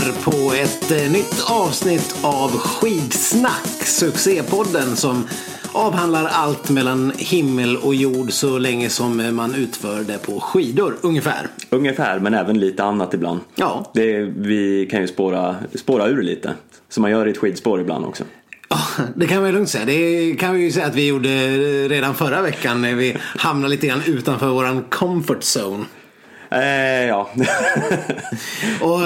Lyssnar på ett eh, nytt avsnitt av Skidsnack, succépodden som avhandlar allt mellan himmel och jord så länge som man utför det på skidor, ungefär. Ungefär, men även lite annat ibland. Ja. Det, vi kan ju spåra, spåra ur lite. Som man gör i ett skidspår ibland också. Ja, det kan man lugnt säga. Det kan vi ju säga att vi gjorde redan förra veckan när vi hamnade lite grann utanför våran comfort zone. Eh, ja. Och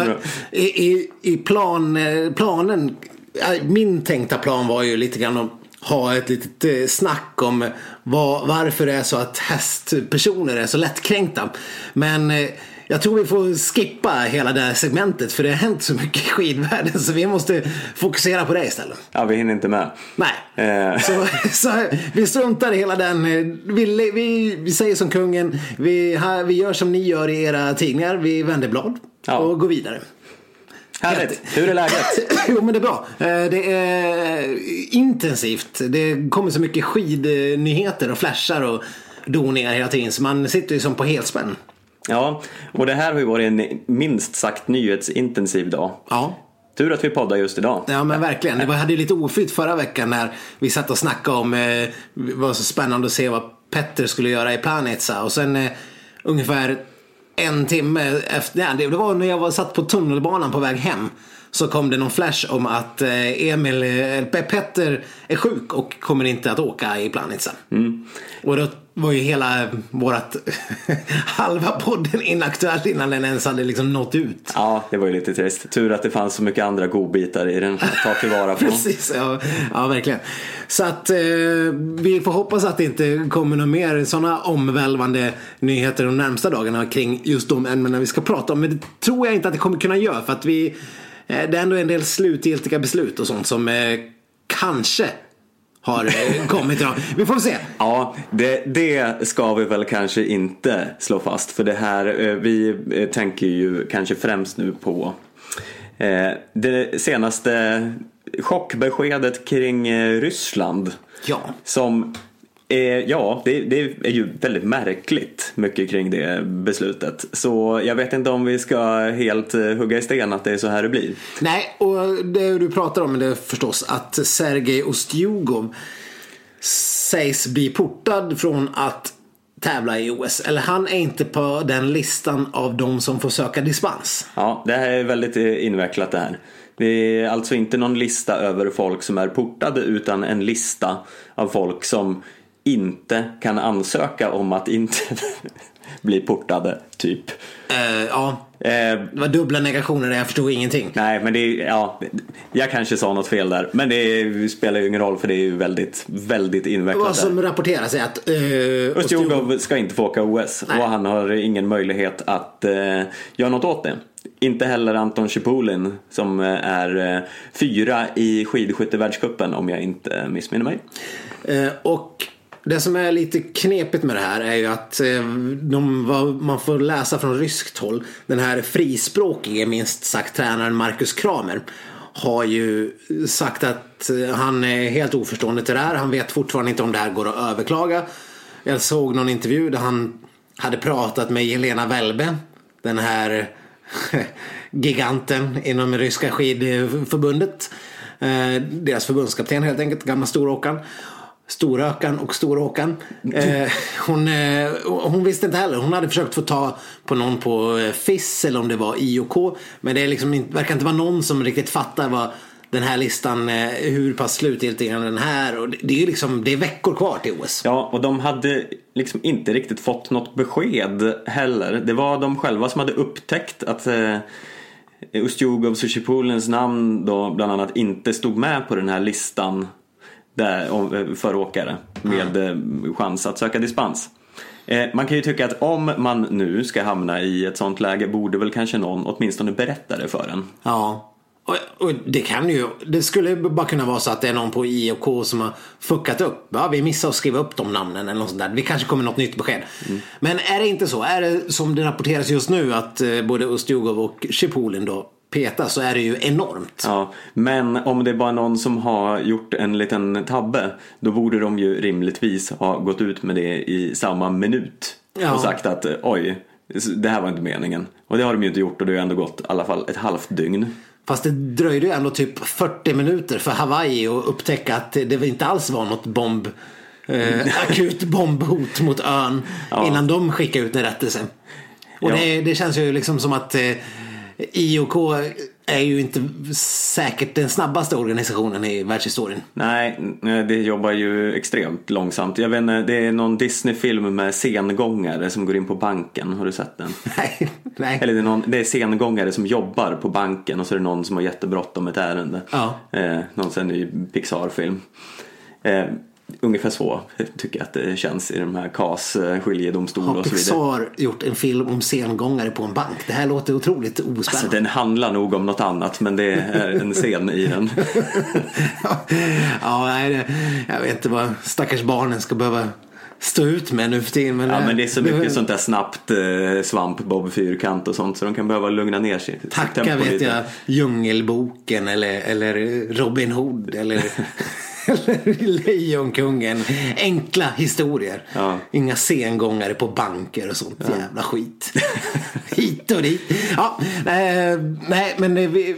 i, i, plan, eh, planen, eh, min tänkta plan var ju lite grann att ha ett litet eh, snack om vad, varför det är så att hästpersoner är så lättkränkta. Men jag tror vi får skippa hela det här segmentet för det har hänt så mycket i skidvärlden så vi måste fokusera på det istället. ja, vi hinner inte med. Nej, Eh. så, så vi struntar i hela den. eh, Vi, vi, vi säger som kungen, vi, här, vi gör som ni gör i era tidningar, vi vänder blad Ja. och går vidare. Härligt. Hur är läget? Jo men det är bra. Eh, Det är intensivt. Det kommer så mycket skidnyheter och flashar och doningar hela tiden så man sitter ju som på helspänn. Ja, och det här har ju varit en minst sagt nyhetsintensiv dag. Ja. Tur att vi poddar just idag. Ja men verkligen. Det var, hade ju lite oflyt förra veckan när vi satt och snackade om, eh, var så spännande att se vad Petter skulle göra i Planetsa och sen eh, ungefär en timme efter, det var när jag var satt på tunnelbanan på väg hem. Så kom det någon flash om att eh, Emil, eh, Pe- Petter är sjuk och kommer inte att åka i Planetsa. Och då var ju hela vårat halva podden inaktuell innan den ens hade liksom nått ut. Ja, det var ju lite trist. Tur att det fanns så mycket andra godbitar i den att ta tillvara på. Precis, ja, ja verkligen. Så att eh, vi får hoppas att det inte kommer några mer sådana omvälvande nyheter de närmsta dagarna kring just de ämnena vi ska prata om. Men det tror jag inte att det kommer kunna göra för att vi, det är ändå en del slutgiltiga beslut och sånt som eh, kanske har eh, kommit idag. Vi får se. Ja, det, det ska vi väl kanske inte slå fast. För det här, eh, vi eh, tänker ju kanske främst nu på eh, det senaste chockbeskedet kring eh, Ryssland. Ja. Som ja, det, det är ju väldigt märkligt mycket kring det beslutet. Så jag vet inte om vi ska helt eh, hugga i sten att det är så här det blir. Nej, och det du pratar om är det förstås att Sergej Ostjugov sägs bli portad från att tävla i OS. Eller han är inte på den listan av de som får söka dispens. Ja, det här är väldigt eh, invecklat det här. Det är alltså inte någon lista över folk som är portade utan en lista av folk som inte kan ansöka om att inte bli portade, typ. Eh, ja, Eh, det var dubbla negationer där jag förstod ingenting. nej, men det är, ja, jag kanske sa något fel där. Men det spelar ju ingen roll för det är ju väldigt, väldigt Vad invecklat. som där. rapporteras är att eh, Ostjugov- Ustjugov ska inte få åka OS Nej. och han har ingen möjlighet att eh, göra något åt det. Inte heller Anton Shipulin som eh, är eh, fyra i skidskyttevärldscupen om jag inte missminner mig. Eh, och det som är lite knepigt med det här är ju att eh, de, man får läsa från ryskt håll. Den här frispråkige minst sagt tränaren Marcus Kramer har ju sagt att eh, han är helt oförstående till det här. Han vet fortfarande inte om det här går att överklaga. Jag såg någon intervju där han hade pratat med Jelena Välbe. Den här giganten inom ryska skidförbundet. Eh, deras förbundskapten helt enkelt, gamla Storåkaren. Storökan och Storåkan. Eh, hon, eh, hon visste inte heller. Hon hade försökt få ta på någon på eh, FIS eller om det var IOK. Men det är liksom, verkar inte vara någon som riktigt fattar vad den här listan, eh, hur pass slutgiltig är den här. Och det, det är liksom, det är veckor kvar till OS. Ja, och de hade liksom inte riktigt fått något besked heller. Det var de själva som hade upptäckt att eh, Ustjugovs och Chipulins namn då bland annat inte stod med på den här listan där, eh, för åkare med eh, chans att söka dispens. Eh, Man kan ju tycka att om man nu ska hamna i ett sånt läge borde väl kanske någon åtminstone berätta det för en. Ja. Och, och det kan ju, det skulle bara kunna vara så att det är någon på IOK som har fuckat upp. Ja, vi missade att skriva upp de namnen eller något sånt där. Vi kanske kommer något nytt besked. Men är det inte så? Är det som det rapporteras just nu att både Ustjugov och Shipulin då petas så är det ju enormt. Ja, men om det är bara någon som har gjort en liten tabbe då borde de ju rimligtvis ha gått ut med det i samma minut Ja. och sagt att oj, det här var inte meningen. Och det har de ju inte gjort och det har ändå gått i alla fall ett halvt dygn. Fast det dröjde ju ändå typ 40 minuter för Hawaii att upptäcka att det inte alls var något bomb, eh, akut bombhot mot ön Ja. innan de skickade ut en rättelse. Och Ja. det, det känns ju liksom som att eh, IOK är ju inte säkert den snabbaste organisationen i världshistorien. Nej, det jobbar ju extremt långsamt. Jag vet inte, det är någon Disney-film med sengångare som går in på banken. Har du sett den? Nej, nej. Eller det är, någon, det är sengångare som jobbar på banken och så är det någon som har jättebråttom ett ärende. Ja. Eh, någon sån ny Pixar-film. Eh, ungefär så tycker jag att det känns i de här KAS, eh, skiljedomstol Har och så vidare. Pixar gjort en film om sengångare på en bank? Det här låter otroligt ospännande. Alltså, den handlar nog om något annat men det är en scen i den. ja, nej, jag vet inte vad stackars barnen ska behöva stå ut med nu för tiden. Men, Ja det- men det är så mycket sånt där snabbt eh, svamp, bob, fyrkant och sånt så de kan behöva lugna ner sig. Tacka vet lite. jag Djungelboken eller, eller Robin Hood eller, eller Lejonkungen. Enkla historier. Ja. Inga sengångare på banker och sånt jävla skit. Hit och dit. Ja, nej, nej men det,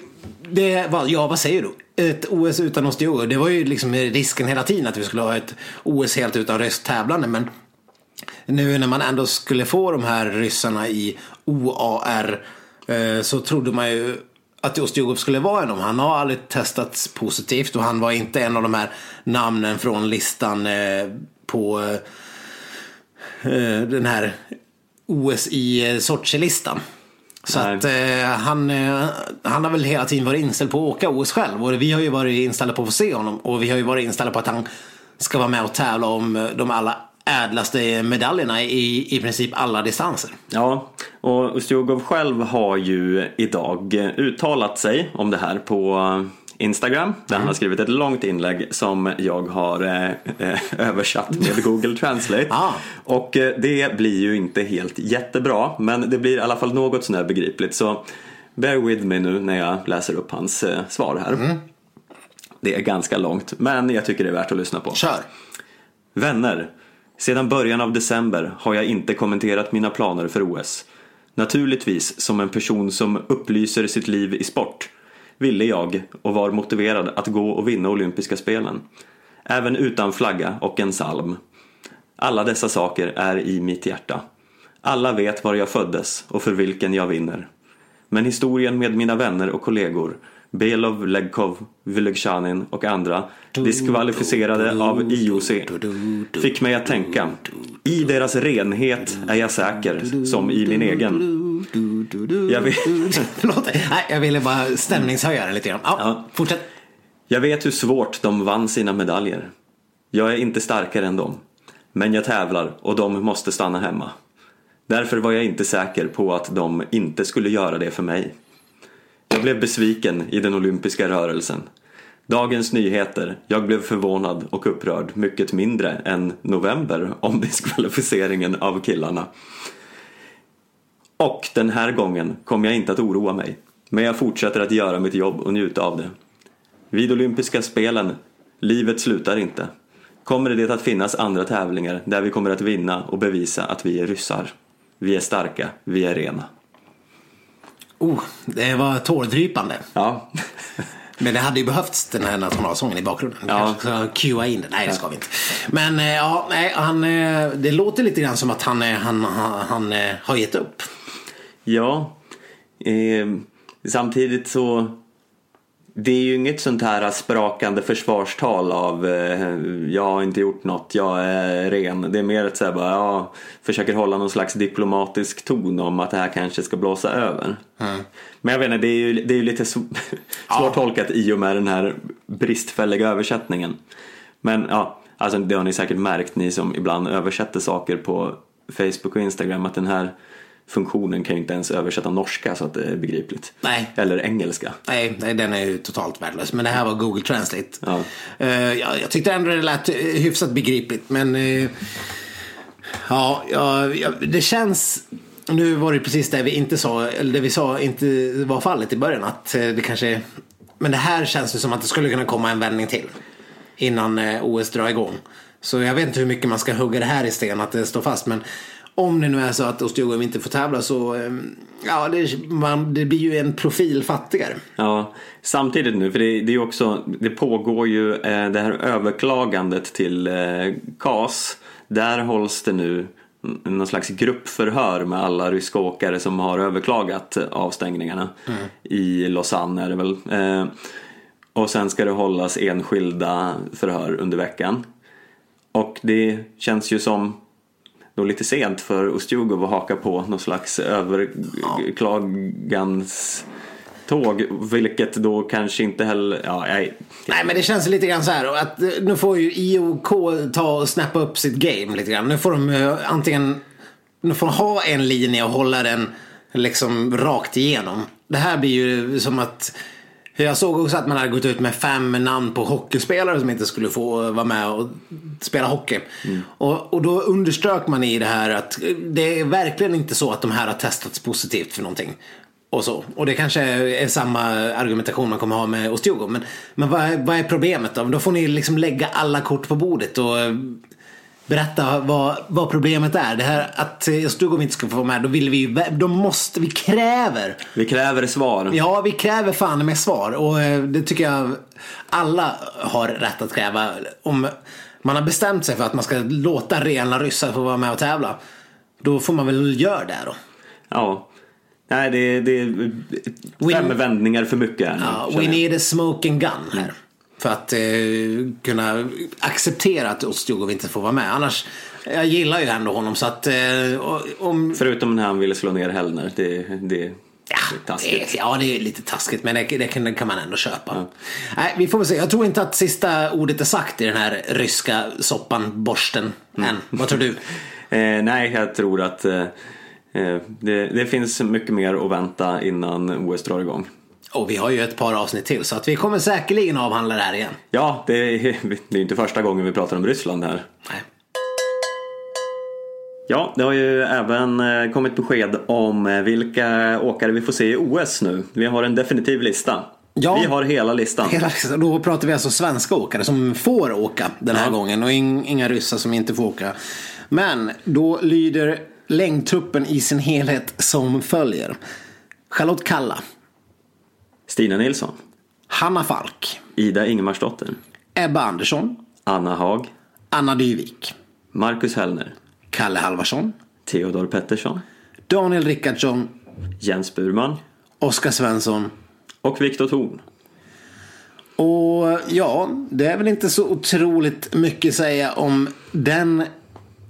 det var, ja vad säger du? Ett OS utan osteoer. Det var ju liksom risken hela tiden att vi skulle ha ett OS helt utan rösttävlande. Men nu när man ändå skulle få de här ryssarna i OAR eh, så trodde man ju att Ustjugov skulle vara en av dem. Han har aldrig testats positivt och han var inte en av de här namnen från listan eh, på eh, den här OS i eh, Sochi-listan. Så Nej. att eh, han, eh, han har väl hela tiden varit inställd på att åka OS själv. Och vi har ju varit inställda på att få se honom. Och vi har ju varit inställda på att han ska vara med och tävla om eh, de alla ädlaste medaljerna i, i princip alla distanser. Ja, och Ustjugov själv har ju idag uttalat sig om det här på Instagram där han har skrivit ett långt inlägg som jag har eh, eh, översatt med Google Translate. Ah. Och eh, det blir ju inte helt jättebra men det blir i alla fall något sånär begripligt så bear with me nu när jag läser upp hans eh, svar här. Det är ganska långt men jag tycker det är värt att lyssna på. Kör! Vänner, sedan början av december har jag inte kommenterat mina planer för OS. Naturligtvis som en person som upplyser sitt liv i sport ville jag och var motiverad att gå och vinna olympiska spelen. Även utan flagga och en salm. Alla dessa saker är i mitt hjärta. Alla vet var jag föddes och för vilken jag vinner. Men historien med mina vänner och kollegor Belov, Legkov, Vylegzjanin och andra diskvalificerade av IOC fick mig att tänka i deras renhet är jag säker som i min egen. Jag vet, Förlåt, nej, jag ville bara stämningshöja den lite grann. Ja, Ja. fortsätt. jag vet hur svårt de vann sina medaljer. Jag är inte starkare än dem. Men jag tävlar och de måste stanna hemma. Därför var jag inte säker på att de inte skulle göra det för mig. Jag blev besviken i den olympiska rörelsen. Dagens nyheter, jag blev förvånad och upprörd mycket mindre än november om diskvalificeringen av killarna. Och den här gången kommer jag inte att oroa mig. Men jag fortsätter att göra mitt jobb och njuta av det. Vid olympiska spelen, livet slutar inte. Kommer det att finnas andra tävlingar där vi kommer att vinna och bevisa att vi är ryssar. Vi är starka, vi är rena. Oh, det var tårdrypande. Ja, Men det hade ju behövts den här nationalsången i bakgrunden. Ja. kanske cuea in den. Nej, det ska vi inte. Men eh, ja, nej, han, eh, det låter lite grann som att han, eh, han, han, han har gett upp. ja. Eh, samtidigt så det är ju inget sånt här sprakande försvarstal av eh, jag har inte gjort något, jag är ren. Det är mer så här bara, ja, försöker hålla någon slags diplomatisk ton om att det här kanske ska blåsa över. Men jag vet inte, det är ju, det är ju lite sv- svårtolkat i och med den här bristfälliga översättningen. Men ja, alltså det har ni säkert märkt ni som ibland översätter saker på Facebook och Instagram att den här funktionen kan ju inte ens översätta norska så att det är begripligt. Nej. Eller engelska. Nej, nej, den är ju totalt värdelös. Men det här var Google Translate. Ja. Eh, jag, jag tyckte ändå det lät eh, hyfsat begripligt. Men eh, ja, ja, det känns... Nu var det precis det vi inte sa, eller det vi sa inte var fallet i början. Att det kanske... Men det här känns ju som att det skulle kunna komma en vändning till. Innan OS drar igång. Så jag vet inte hur mycket man ska hugga det här i sten att det står fast. Men om det nu är så att Ostjogov inte får tävla så eh, ja, det, man, det blir ju en profil fattigare. Ja, samtidigt nu, för det, det är också, det pågår ju eh, det här överklagandet till eh, CAS. Där hålls det nu någon slags gruppförhör med alla ryska åkare som har överklagat avstängningarna mm. i Lausanne är det väl. Eh, och sen ska det hållas enskilda förhör under veckan. Och det känns ju som nog lite sent för Ustjugov att haka på någon slags överklagans tåg, vilket då kanske inte heller, ja, nej. Nej men det känns lite grann så här att eh, nu får ju IOK ta och snappa upp sitt game lite grann. Nu får de eh, antingen, nu får de ha en linje och hålla den liksom rakt igenom. Det här blir ju som att jag såg också att man hade gått ut med fem namn på hockeyspelare som inte skulle få vara med och spela hockey. Mm. Och, och då underströk man i det här att det är verkligen inte så att de här har testats positivt för någonting. Och så. Och det kanske är samma argumentation man kommer ha med Ostjogo. Men, men vad, är, vad är problemet då? Då får ni liksom lägga alla kort på bordet och berätta vad, vad problemet är. Det här att Stugov inte ska få vara med, då vill vi då måste, vi kräver. Vi kräver svar. Ja, vi kräver fan med svar. Och eh, det tycker jag alla har rätt att kräva. Om man har bestämt sig för att man ska låta rena ryssar få vara med och tävla. Då får man väl göra det då. Ja. Nej, det, det är fem we, vändningar för mycket. Här ja, we need a smoking gun här. Mm. För att eh, kunna acceptera att Ostjogov inte får vara med. Annars, jag gillar ju ändå honom så att eh, om... Förutom när han ville slå ner Hellner. Det, det, Ja, det, ja, det är lite taskigt men det, det, kan, det kan, man ändå köpa. Ja. Nej, vi får väl se. Jag tror inte att sista ordet är sagt i den här ryska soppan, borsten, mm. än. Vad tror du? eh, nej, jag tror att eh, eh, det, det, finns mycket mer att vänta innan OS drar igång. Och vi har ju ett par avsnitt till så att vi kommer säkerligen avhandla det här igen. Ja, det är, det är inte första gången vi pratar om Ryssland här. Nej. Ja, det har ju även eh, kommit besked om eh, vilka åkare vi får se i OS nu. Vi har en definitiv lista. Ja, vi har hela listan. Hela listan. Då pratar vi alltså svenska åkare som får åka den här ja. gången och inga ryssar som inte får åka. Men då lyder längdtruppen i sin helhet som följer. Charlotte Kalla, Stina Nilsson. Hanna Falk. Ida Ingemarsdotter. Ebba Andersson. Anna Hag. Anna Dyvik. Marcus Hellner. Kalle Halvarsson. Theodor Pettersson. Daniel Rickardsson. Jens Burman. Oskar Svensson. Och Viktor Thorn. Och ja, det är väl inte så otroligt mycket att säga om den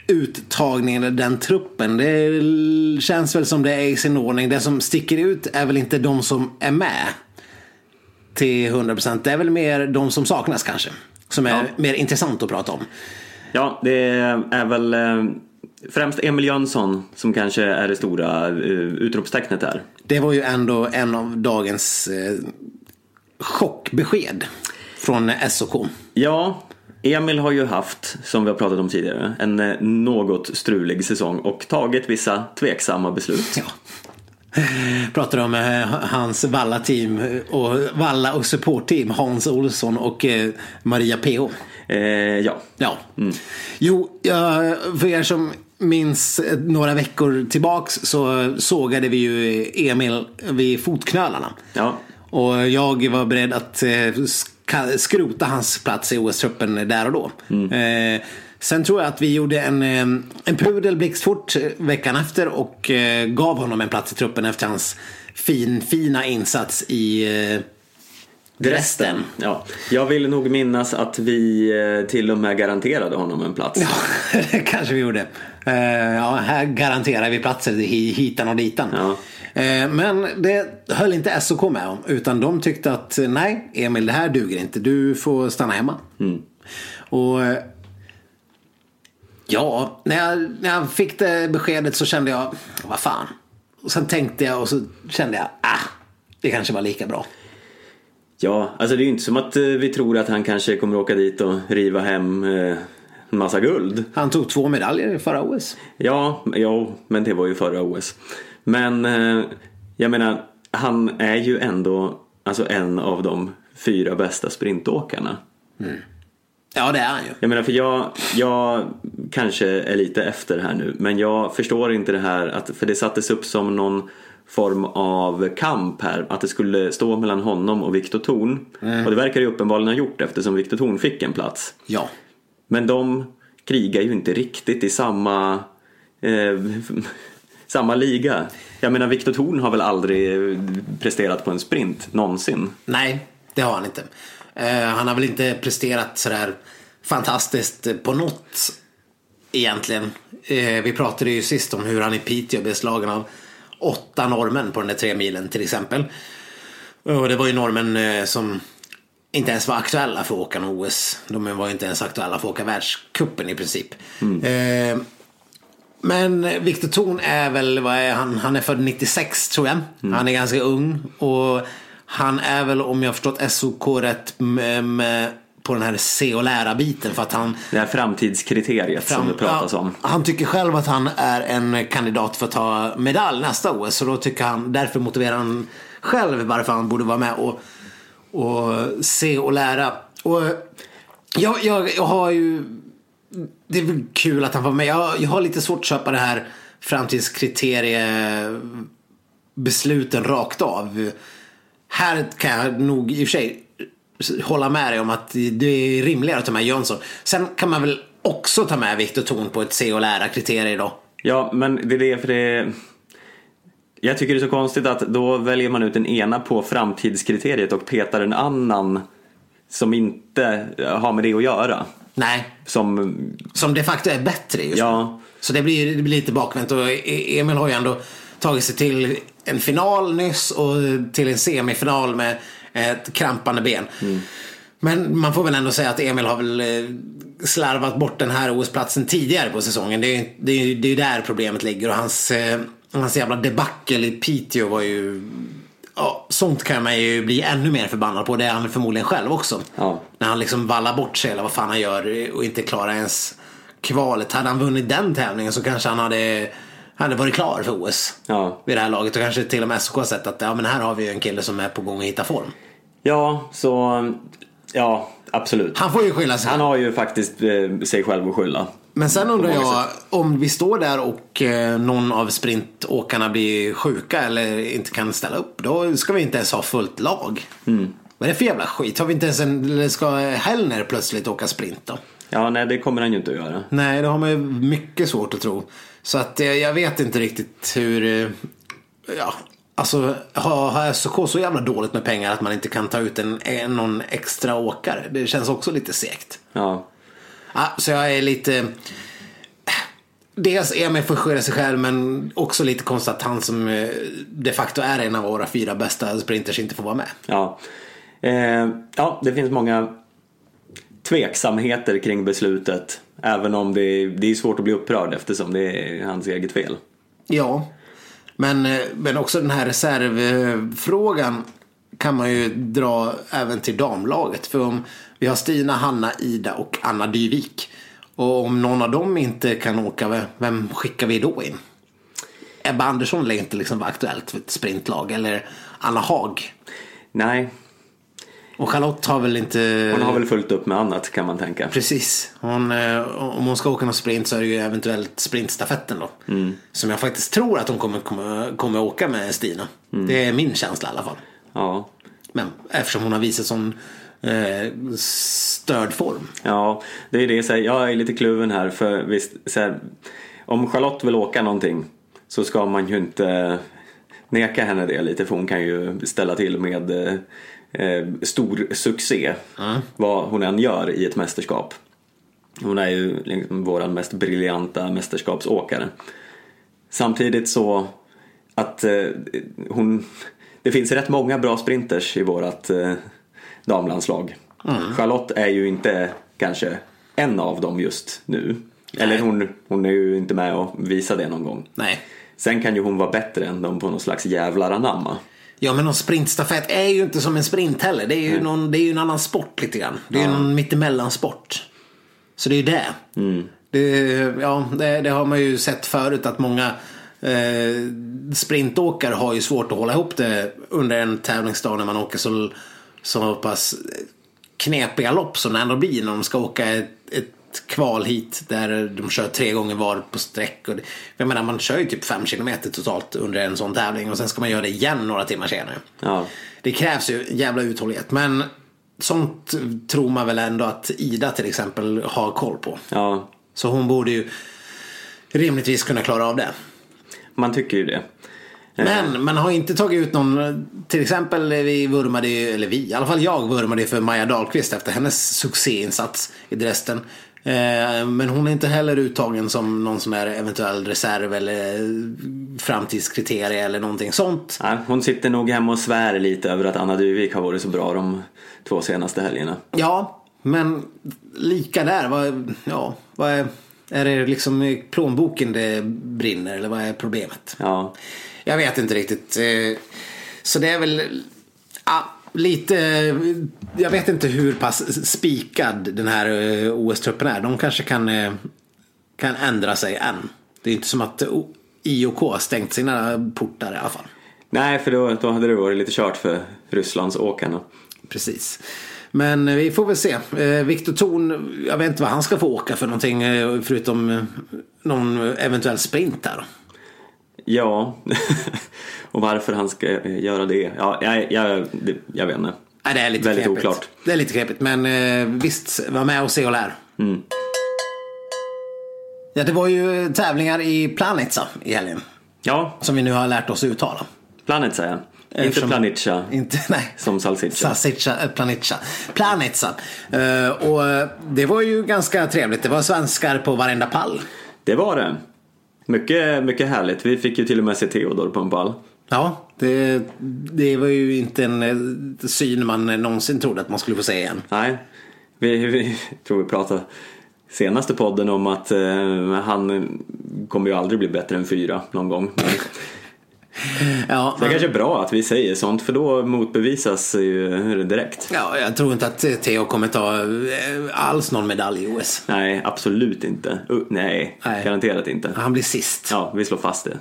uttagningen, eller den truppen. Det känns väl som det är i sin ordning. Det som sticker ut är väl inte de som är med till 100%. Det är väl mer de som saknas kanske. Som är ja. mer intressant att prata om. Ja, det är väl eh, främst Emil Jönsson som kanske är det stora eh, utropstecknet här. Det var ju ändå en av dagens eh, chockbesked från SOK. Ja, Emil har ju haft, som vi har pratat om tidigare, en något strulig säsong och tagit vissa tveksamma beslut. Ja. Pratar om eh, hans Valla-team och Valla och supportteam Hans Olsson och eh, Maria PH. Eh, ja. ja. Mm. Jo, för er som minns några veckor tillbaks så sågade vi ju Emil vid fotknölarna. Ja. Och jag var beredd att skrota hans plats i OS-truppen där och då. Mm. Eh, sen tror jag att vi gjorde en, eh, en pudel blixtfort veckan efter och eh, gav honom en plats i truppen efter hans fin, fina insats i eh, Dresden. Ja, jag vill nog minnas att vi eh, till och med garanterade honom en plats. Ja, det kanske vi gjorde. Ja, här garanterar vi platser hitan och ditan. Ja. Men det höll inte SOK med om. Utan de tyckte att nej, Emil det här duger inte. Du får stanna hemma. Mm. Och Ja, när jag, när jag fick det beskedet så kände jag, vad fan. Och sen tänkte jag och så kände jag, ah, det kanske var lika bra. Ja, alltså det är ju inte som att vi tror att han kanske kommer åka dit och riva hem en massa guld. Han tog två medaljer i förra OS. Ja, ja, men det var ju förra OS. Men eh, jag menar, han är ju ändå alltså en av de fyra bästa sprintåkarna. Mm. Ja, det är han ju. Jag menar för jag, jag kanske är lite efter här nu men jag förstår inte det här att, för det sattes upp som någon form av kamp här. Att det skulle stå mellan honom och Viktor Thorn. Och det verkar ju uppenbarligen ha gjort eftersom Viktor Thorn fick en plats. Ja. Men de krigar ju inte riktigt i samma, eh, samma liga. Jag menar Viktor Thorn har väl aldrig presterat på en sprint någonsin. Nej, det har han inte. Eh, han har väl inte presterat sådär fantastiskt på något egentligen. Eh, vi pratade ju sist om hur han i Piteå blev slagen av åtta norrmän på den där tre milen till exempel. Och det var ju norrmän eh, som inte ens var aktuella för att åka någon OS. De var inte ens aktuella för att åka världskuppen i princip. Eh, men Viktor Thorn är väl, vad är han? Han är född 96 tror jag. Han är ganska ung. Och han är väl, om jag förstått SOK rätt, med, med, på den här se och lära-biten. För att han, Det här framtidskriteriet som det pratas ja, om. Han tycker själv att han är en kandidat för att ta medalj nästa OS. Så då tycker han, därför motiverar han själv varför han borde vara med och, och se och lära. Och jag, jag, jag har ju det är väl kul att han var med. Jag, jag har lite svårt att köpa det här framtidskriteriebesluten rakt av. Här kan jag nog i och för sig hålla med dig om att det är rimligare att ta med Jönsson. Sen kan man väl också ta med Viktor Thorn på ett se och lära kriterie då. Ja, men det är det för det... Jag tycker det är så konstigt att då väljer man ut den ena på framtidskriteriet och petar en annan som inte har med det att göra. Nej, Som, som de facto är bättre just nu. ja, Så det blir, det blir lite bakvänt och E- Emil har ju ändå tagit sig till en final nyss och till en semifinal med ett krampande ben. Men man får väl ändå säga att Emil har väl eh, slarvat bort den här OS-platsen tidigare på säsongen. Det är ju det är, det är där problemet ligger och hans, eh, hans jävla debacle i Piteå var ju Ja, sånt kan man ju bli ännu mer förbannad på. Det är han förmodligen själv också. Ja. När han liksom vallar bort sig eller vad fan han gör och inte klarar ens kvalet. Hade han vunnit den tävlingen så kanske han hade, hade varit klar för OS. Ja. Vid det här laget och kanske till och med har sett att ja, men här har vi ju en kille som är på gång att hitta form. ja, så ja, absolut. Han får ju skylla sig. Han har ju faktiskt eh, sig själv att skylla. Men sen undrar jag om vi står där och eh, någon av sprintåkarna blir sjuka eller inte kan ställa upp. Då ska vi inte ens ha fullt lag. Mm. Vad är det för jävla skit? Har vi inte ens en, eller ska Hellner plötsligt åka sprint då? Ja, nej det kommer han ju inte att göra. Nej, det har man ju mycket svårt att tro. Så att eh, jag vet inte riktigt hur... eh, Ja, alltså har, har SOK så jävla dåligt med pengar att man inte kan ta ut en, en, någon extra åkare? Det känns också lite segt. Ja, Ja, så jag är lite... Dels Emil får skylla sig själv men också lite konstigt att han som eh, de facto är en av våra fyra bästa sprinters inte får vara med. ja. Eh, ja, det finns många tveksamheter kring beslutet. Även om det, det är svårt att bli upprörd eftersom det är hans eget fel. Ja, men, eh, men också den här reservfrågan kan man ju dra även till damlaget. För om vi har Stina, Hanna, Ida och Anna Dyvik. Och om någon av dem inte kan åka, vem skickar vi då in? Ebba Andersson lär inte liksom vara aktuellt för ett sprintlag. Eller Anna Haag. Nej, Och Charlotte har väl inte... hon har väl fullt upp med annat kan man tänka. Precis. Hon, eh, om hon ska åka någon sprint så är det ju eventuellt sprintstafetten då. Som jag faktiskt tror att hon kommer, kommer, kommer åka med Stina. Det är min känsla i alla fall. Ja, Men eftersom hon har visat sån eh, störd form. Ja, det är det. Så här, jag är lite kluven här för visst, här, om Charlotte vill åka någonting så ska man ju inte neka henne det lite för hon kan ju ställa till med eh, stor succé vad hon än gör i ett mästerskap. Hon är ju liksom våran mest briljanta mästerskapsåkare. Samtidigt så att eh, hon, det finns rätt många bra sprinters i vårat eh, damlandslag. Charlotte är ju inte kanske en av dem just nu. Eller hon, hon är ju inte med och visar det någon gång. Nej. Sen kan ju hon vara bättre än dem på någon slags jävlar anamma. Ja men någon sprintstafett är ju inte som en sprint heller. Det är ju, någon, det är en annan sport lite grann. Det är ju någon mittemellan-sport. Så det är ju det. det ja, det, det har man ju sett förut att många eh, sprintåkare har ju svårt att hålla ihop det under en tävlingsdag när man åker så, så pass knepiga lopp som det ändå blir när de ska åka ett, ett kval hit där de kör tre gånger var på sträck. Och det, jag menar man kör ju typ fem kilometer totalt under en sån tävling och sen ska man göra det igen några timmar senare. Ja. Det krävs ju jävla uthållighet men sånt tror man väl ändå att Ida till exempel har koll på. ja, Så hon borde ju rimligtvis kunna klara av det. man tycker ju det. Men man har inte tagit ut någon, till exempel vi vurmade ju, eller vi, i alla fall jag vurmade ju för Maja Dahlqvist efter hennes succéinsats i Dresden. Eh, Men hon är inte heller uttagen som någon sån där eventuell reserv eller framtidskriterie eller någonting sånt. Nej, hon sitter nog hemma och svär lite över att Anna Duvik har varit så bra de två senaste helgerna. Ja, men lika där, vad, ja, vad är, är det liksom i plånboken det brinner eller vad är problemet? Ja, Jag vet inte riktigt. Eh, Så det är väl ja, lite... Jag vet inte hur pass spikad den här eh, OS-truppen är. De kanske kan, eh, kan ändra sig än. Det är inte som att IOK har stängt sina portar i alla fall. nej för då, då hade det varit lite kört för Rysslands åkarna. Precis. Men eh, vi får väl se. Viktor Thorn, jag vet inte vad han ska få åka för någonting förutom någon eventuell sprint här. Ja, och varför han ska eh, göra det? Ja, jag, jag, jag vet inte. Nej, det är lite Väldigt knepigt. oklart. Det är lite knepigt, men eh, visst, var med och se och lär. Mm. Ja, det var ju tävlingar i Planitza i helgen. Ja, Som vi nu har lärt oss uttala. Planet säger jag. Inte Planica Inte, nej. som Salsiccia. Sasica, eh, Planitza. Planitza. Eh, och eh, det var ju ganska trevligt. Det var svenskar på varenda pall. Det var det. Mycket, mycket härligt. Vi fick ju till och med se Theodor på en pall. Ja, det, det var ju inte en eh, syn man någonsin trodde att man skulle få se igen. Nej, vi, vi tror vi pratade senaste podden om att eh, han kommer ju aldrig bli bättre än fyra någon gång. Men Ja, det är kanske är bra att vi säger sånt för då motbevisas ju direkt. ja, jag tror inte att Theo kommer ta eh, alls någon medalj i OS. Nej, absolut inte. Uh, nej, Nej. garanterat inte. Han blir sist. Ja, vi slår fast det.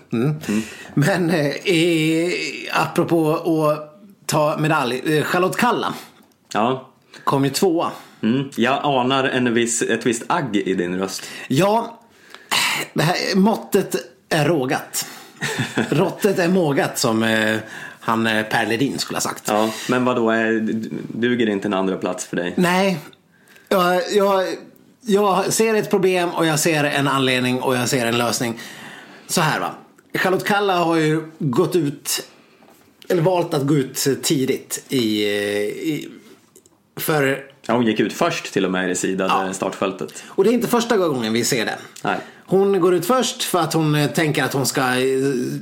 Men eh, i, apropå att ta medalj. eh, Charlotte Kalla Ja, kom ju tvåa. mm. jag anar en viss, ett visst agg i din röst. Ja, det här måttet är rågat. Råttet är mågat som eh, han eh, Per Ledin skulle ha sagt. Ja, men vad då är, duger inte en andra plats för dig? Nej, jag, jag, jag ser ett problem och jag ser en anledning och jag ser en lösning. Så här va. Charlotte Kalla har ju gått ut, eller valt att gå ut tidigt i, i för Ja, hon gick ut först till och med i det sidade Ja. startfältet. Och det är inte första gången vi ser det. Nej. Hon går ut först för att hon eh, tänker att hon ska eh,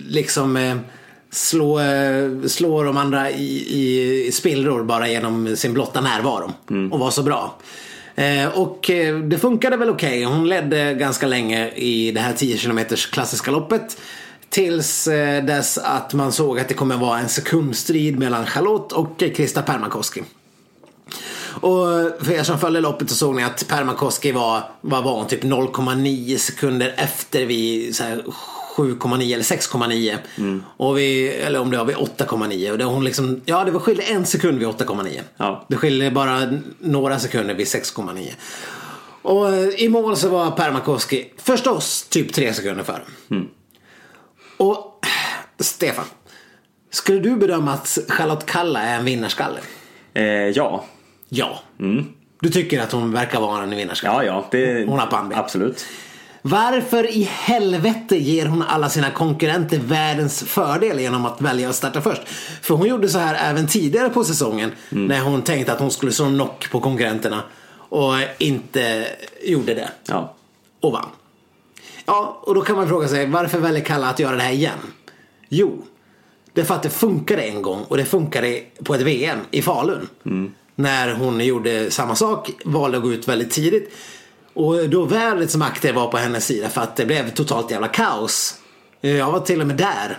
liksom eh, slå, slå de andra i, i spillror bara genom sin blotta närvaro. Och vara så bra. Och det funkade väl okej. Hon ledde ganska länge i det här 10 km klassiska loppet. Tills dess att man såg att det kommer vara en sekundstrid mellan Charlotte och Krista Permakoski. Och för er som följde loppet så såg ni att Permakoski var, vad var hon, typ 0,9 sekunder efter här 7,9 eller 6,9. Och vi, eller om det var vid 8,9. Och det, hon liksom, ja det var skilde en sekund vid 8,9. Ja. Det skilde bara några sekunder vid 6,9. Och eh, i mål så var Permakoski förstås typ tre sekunder före. Och Stefan, skulle du bedöma att Charlotte Kalla är en vinnarskalle? Eh, ja. Ja. Du tycker att hon verkar vara en vinnarskalle? ja, ja, det, Hon har pannben. absolut. Varför i helvete ger hon alla sina konkurrenter världens fördel genom att välja att starta först? För hon gjorde så här även tidigare på säsongen när hon tänkte att hon skulle slå knock på konkurrenterna och inte gjorde det Ja. och vann. Ja, och då kan man fråga sig varför väljer Kalla att göra det här igen? Jo, det är för att det funkade en gång och det funkade på ett VM i Falun. När hon gjorde samma sak, valde att gå ut väldigt tidigt. Och då vädrets makter var på hennes sida för att det blev totalt jävla kaos. Jag var till och med där.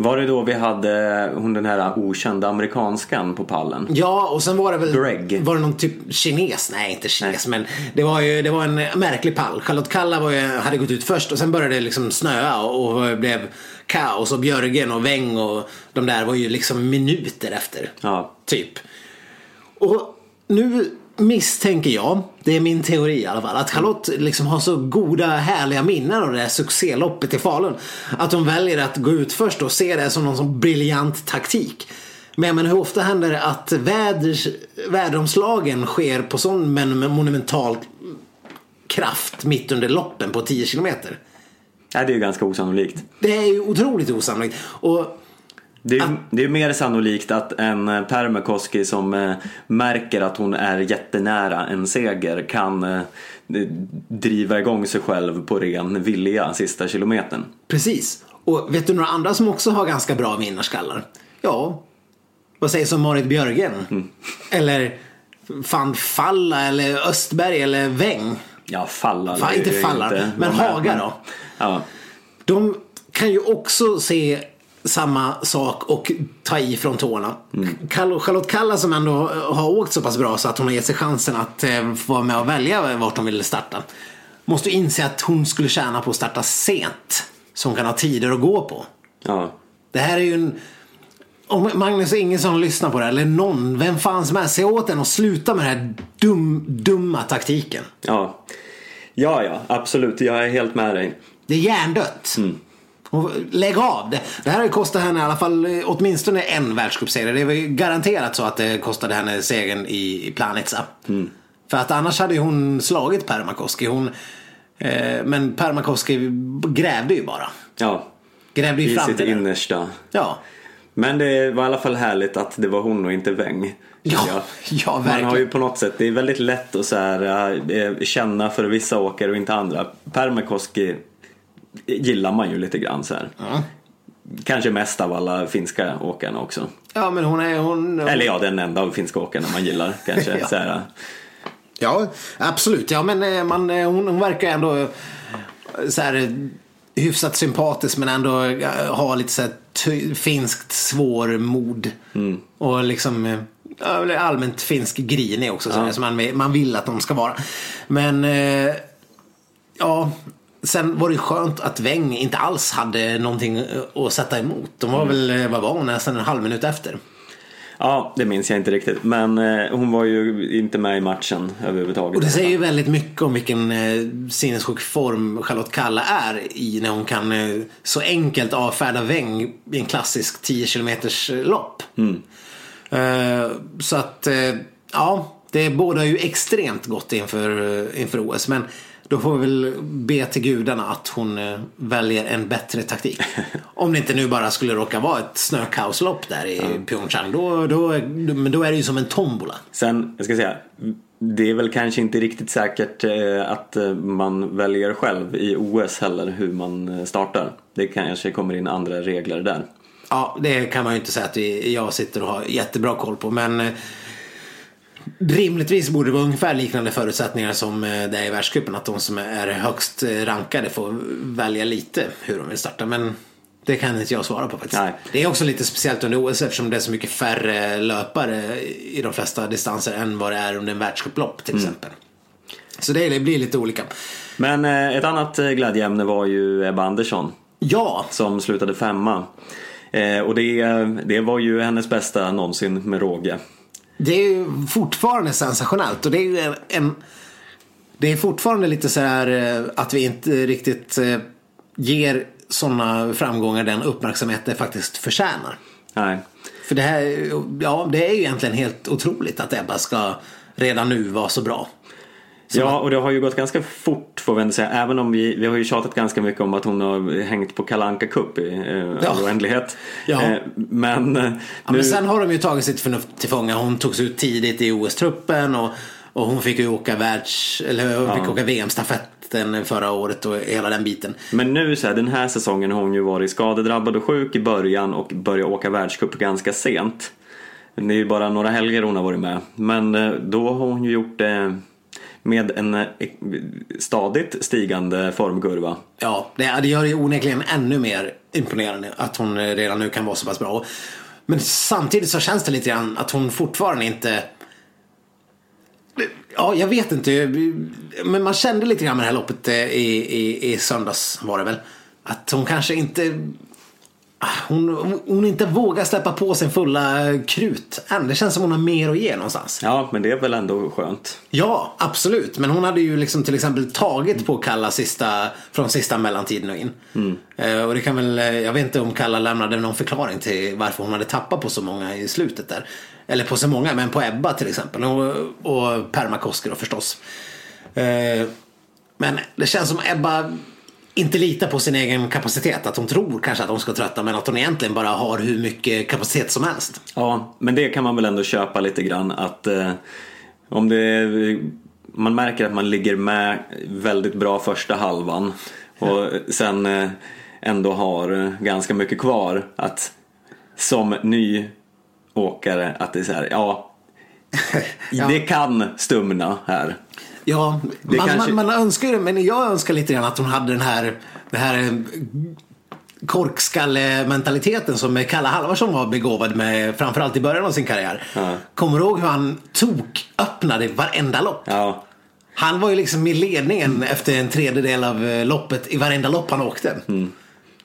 Var det då vi hade hon den här okända amerikanskan på pallen? Ja, och sen var det väl... Greg. Var det någon typ kines? Nej, inte kines, men det var ju det var en märklig pall. Charlotte Kalla var ju, hade gått ut först och sen började det liksom snöa och, och blev kaos och Björgen och Weng och de där var ju liksom minuter efter. Ja. Typ. Och nu misstänker jag, det är min teori i alla fall, att Charlotte liksom har så goda härliga minnen av det här succéloppet i Falun. Att hon väljer att gå ut först och se det som någon sån briljant taktik. Men, men hur ofta händer det att väders, väderomslagen sker på sån men monumental kraft mitt under loppen på 10 kilometer? Ja, det är ju ganska osannolikt. Det är ju otroligt osannolikt. Och Det är, det är mer sannolikt att en eh, Permakoski som eh, märker att hon är jättenära en seger kan eh, driva igång sig själv på ren vilja sista kilometern. Precis. Och vet du några andra som också har ganska bra vinnarskallar? Ja, vad sägs om Marit Björgen? Mm. Eller van Falla eller Östberg eller Weng? Ja, falla. Fan, inte Falla, inte men Haga då? Ja. De kan ju också se samma sak och ta i från tårna. Kall- Charlotte Kalla som ändå har åkt så pass bra så att hon har gett sig chansen att eh, få vara med och välja vart hon vill starta. Måste inse att hon skulle tjäna på att starta sent. Så hon kan ha tider att gå på. ja. Det här är ju en... Om Magnus Ingesson lyssnar på det här, eller någon, vem fan som helst, säg åt den och sluta med den här dum, dumma taktiken. Ja. ja, ja, absolut. Jag är helt med dig. Det är hjärndött. Och lägg av. Det, det här har ju kostat henne i alla fall eh, åtminstone en världscupseger. Det ju garanterat så att det kostade henne segern i, i Planitza. För att annars hade ju hon slagit Permakoski. Hon, eh, men Permakoski grävde ju bara. Ja, Grävde ju i fram sitt det innersta. Ja. Men det var i alla fall härligt att det var hon och inte Weng. Ja, ja, Man verkligen. har ju på något sätt, det är väldigt lätt att så här, eh, känna för vissa åkare och inte andra. Permakoski gillar man ju lite grann så här. Kanske mest av alla finska åkarna också. ja, men hon är... Hon, Eller ja, den enda av finska åkarna man gillar kanske. Ja. så här. Ja, absolut. Ja, men eh, man, eh, hon, hon verkar ändå eh, så här, hyfsat sympatisk men ändå ha lite så här finskt svårmod. Och liksom ja, allmänt finsk grinig också. Så Ja. som man, man vill att de ska vara. Men eh, ja, sen var det skönt att Weng inte alls hade någonting eh, att sätta emot. De var väl, eh, vad var hon, nästan en halv minut efter. Ja, det minns jag inte riktigt. Men eh, hon var ju inte med i matchen överhuvudtaget. Och det säger ju väldigt mycket om vilken eh, sinnessjuk form Charlotte Kalla är i när hon kan eh, så enkelt avfärda Weng i en klassisk 10 km lopp. Eh, så att, eh, ja, det båda ju extremt gott inför, eh, inför OS. Men då får vi väl be till gudarna att hon eh, väljer en bättre taktik. Om det inte nu bara skulle råka vara ett snökaoslopp där i Pyeongchang. Då, då, men då är det ju som en tombola. Sen, jag ska säga, det är väl kanske inte riktigt säkert eh, att eh, man väljer själv i OS heller hur man startar. Det kanske kommer in andra regler där. Ja, det kan man ju inte säga att jag sitter och har jättebra koll på. Men rimligtvis borde det vara ungefär liknande förutsättningar som eh, det är i världscupen. Att de som är högst eh, rankade får välja lite hur de vill starta. Men det kan inte jag svara på faktiskt. Nej. Det är också lite speciellt under OS eftersom det är så mycket färre löpare i de flesta distanser än vad det är under en världscuplopp till exempel. Så det, blir lite olika. Men eh, ett annat glädjeämne var ju Ebba Andersson Ja, som slutade femma. Och det, det var ju hennes bästa någonsin med råge. Det är ju fortfarande sensationellt och det är ju en, en Det är fortfarande lite så här eh, att vi inte riktigt eh, ger sådana framgångar den uppmärksamhet det faktiskt förtjänar. Nej. För det här, ja det är ju egentligen helt otroligt att Ebba ska redan nu vara så bra. Ja, och det har ju gått ganska fort får vi ändå säga. Även om vi, vi har ju tjatat ganska mycket om att hon har hängt på Kalanka Cup i eh, Ja. all oändlighet. Ja. Eh, men eh, Ja, nu... men sen har de ju tagit sitt förnuft till fånga. Hon togs ut tidigt i OS-truppen och, och hon fick ju åka världs, eller hon fick åka VM-stafetten förra året och hela den biten. Men nu så här, den här säsongen har hon ju varit skadedrabbad och sjuk i början och börjat åka världscup ganska sent. Det är ju bara några helger hon har varit med. Men eh, då har hon ju gjort det med en eh, stadigt stigande formkurva. Ja, det, gör det onekligen ännu mer imponerande att hon eh, redan nu kan vara så pass bra. Men samtidigt så känns det lite grann att hon fortfarande inte Ja, jag vet inte. Men man kände lite grann med det här loppet eh, i, i, i söndags var det väl. Att hon kanske inte hon, hon, hon inte vågar släppa på sin fulla krut än. Det känns som hon har mer att ge någonstans. Ja, men det är väl ändå skönt. Ja, absolut. Men hon hade ju liksom till exempel tagit på Kalla sista, från sista mellantiden och in. Eh, och det kan väl, eh, jag vet inte om Kalla lämnade någon förklaring till varför hon hade tappat på så många i slutet där. Eller på så många, men på Ebba till exempel. Och, och Permakoski då förstås. Eh, men det känns som Ebba inte litar på sin egen kapacitet. Att hon tror kanske att hon ska trötta men att hon egentligen bara har hur mycket kapacitet som helst. Ja, men det kan man väl ändå köpa lite grann att eh, om det man märker att man ligger med väldigt bra första halvan och sen eh, ändå har ganska mycket kvar att som ny åkare att det är så här, ja, det kan stumna här. Ja, man, kanske- man, man önskar det, men jag önskar lite grann att hon hade den här, den här eh, korkskalle-mentaliteten som Kalle Halvarsson var begåvad med framförallt i början av sin karriär. Ja. Kommer du ihåg hur han tok öppnade varenda lopp? Ja, Han var ju liksom i ledningen efter en tredjedel av eh, loppet i varenda lopp han åkte.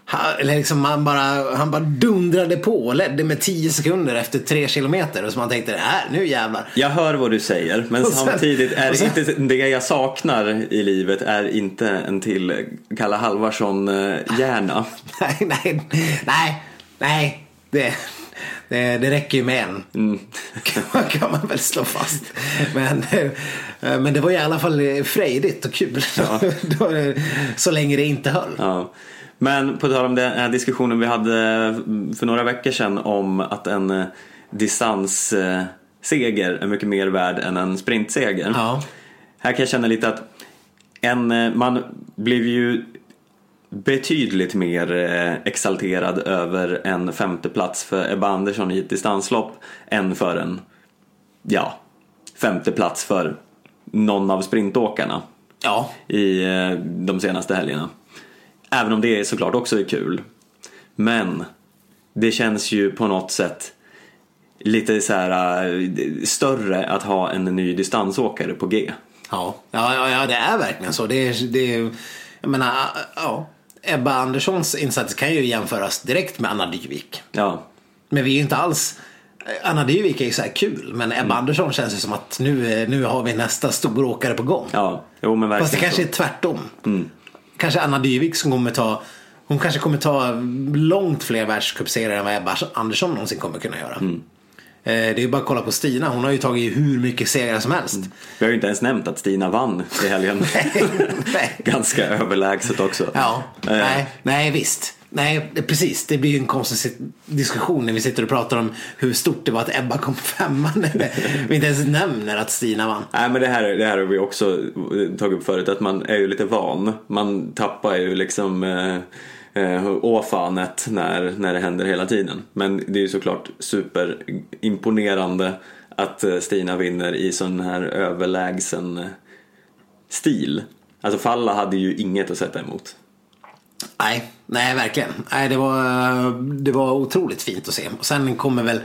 Han, liksom han, bara, han bara dundrade på och ledde med 10 sekunder efter 3 kilometer. Och så man tänkte, här, nu jävlar. jag hör vad du säger men sen- samtidigt är sen- det inte det jag saknar i livet är inte en till Kalle Halvarsson-hjärna. Nej, nej, nej, nej. Det, det, det räcker ju med en. Mm. Kan, man- kan man väl slå fast. Men, eh, men det var i alla fall frejdigt och kul. Då- Så länge det inte höll. Ja. Men på tal om den här diskussionen vi hade för några veckor sedan om att en eh, distansseger är mycket mer värd än en sprintseger. Ja. Här kan jag känna lite att en, eh, man blev ju betydligt mer eh, exalterad över en femteplats för Ebba Andersson i ett distanslopp än för en, ja, femteplats för någon av sprintåkarna Ja, i de senaste helgerna. Även om det såklart också är kul. Men det känns ju på något sätt lite så här eh, större att ha en ny distansåkare på G. ja, ja, ja, ja det är verkligen så. Det är, det är, jag menar, ja. Ebba Anderssons insats kan ju jämföras direkt med Anna Dyvik. Ja, Men vi är ju inte alls Anna Dyvik är ju så här kul men Ebba Mm. Andersson känns ju som att nu, eh, nu har vi nästa storåkare på gång. ja, jo men verkligen Fast det kanske så. är tvärtom. Mm. Kanske Anna Dyvik som kommer ta hon kanske kommer ta långt fler världscupsegrar än vad Ebba Andersson någonsin kommer kunna göra. Mm. Eh, Det är ju bara att kolla på Stina. Hon har ju tagit hur mycket segrar som helst. Vi har ju inte ens nämnt att Stina vann i helgen. Nej. Ganska överlägset också. Ja, Eh, nej, nej visst. Nej, det- precis. Det blir ju en konstig diskussion när vi sitter och pratar om hur stort det var att Ebba kom femma. När vi inte ens nämner att Stina vann. Nej men det här, det här har vi också eh, tagit upp förut att man är ju lite van. Man tappar ju liksom eh, eh, åfanet när, när det händer hela tiden. Men det är ju såklart superimponerande att eh, Stina vinner i sån här överlägsen eh, stil. Alltså Falla hade ju inget att sätta emot. Nej, nej verkligen. Nej, det, var, det var otroligt fint att se. Och sen kommer väl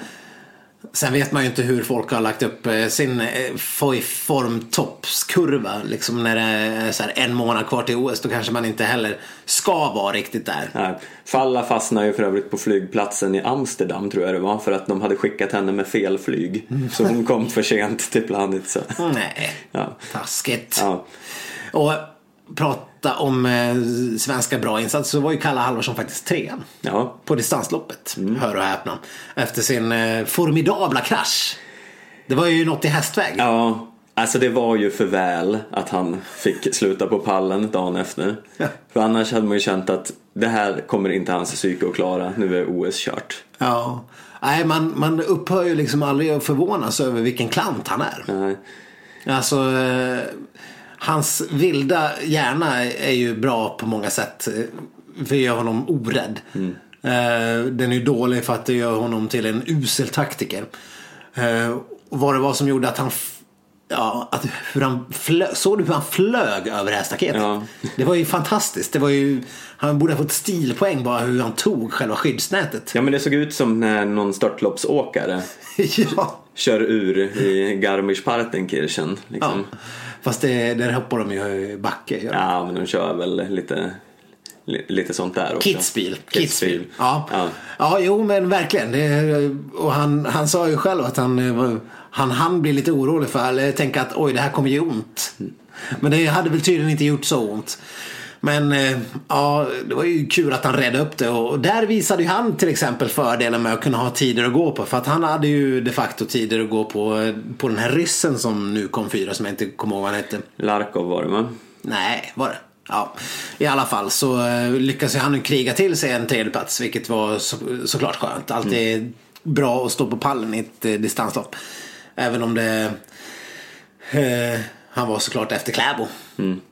Sen vet man ju inte hur folk har lagt upp eh, sin eh, fo- formtoppskurva. Liksom när det är så en månad kvar till OS. Då kanske man inte heller ska vara riktigt där. Nej, Falla fastnade ju för övrigt på flygplatsen i Amsterdam tror jag det var för att de hade skickat henne med fel flyg. Så hon kom för sent till Planica. Nej, Ja. taskigt. Ja. Och prata om eh, svenska bra insatser så var ju Kalle Halvarsson faktiskt trean. ja, På distansloppet, Mm. hör och häpna. Efter sin eh, formidabla krasch. Det var ju något i hästväg. Ja, alltså det var ju för väl att han fick sluta på pallen dagen efter. Ja. För annars hade man ju känt att det här kommer inte hans psyke att klara, nu är OS kört. Ja. Nej, man, man upphör ju liksom aldrig att förvånas över vilken klant han är. Nej. Alltså, eh, hans vilda hjärna är ju bra på många sätt. För det gör honom orädd. Eh, den är ju dålig för att det gör honom till en usel taktiker. Eh, och vad det var som gjorde att han Ja, att hur han flö- såg du hur han flög över det här staketet? Ja. Det var ju fantastiskt. Det var ju, han borde ha fått stilpoäng bara hur han tog själva skyddsnätet. Ja men det såg ut som när någon störtloppsåkare ja. kör ur i Garmisch-Partenkirchen. Liksom. ja. Fast det, där hoppar de ju i backe. Ja, men de kör väl lite, li- lite sånt där också. Kitzbühel. Kitzbühel. Ja. Ja. ja. jo men verkligen. Det, och han, han sa ju själv att han, han, han blir lite orolig för, eller tänka att oj det här kommer ge ont. Men det hade väl tydligen inte gjort så ont. Men eh, ja, det var ju kul att han redde upp det och där visade ju han till exempel fördelen med att kunna ha tider att gå på. För att han hade ju de facto tider att gå på, eh, på den här ryssen som nu kom fyra som jag inte kommer ihåg vad han hette. Larkov var det va? Nej, var det? Ja, i alla fall så eh, lyckas ju han kriga till sig en tredjeplats vilket var så, såklart skönt. Alltid bra att stå på pallen i ett distanslopp. Även om det eh, han var såklart efter Kläbo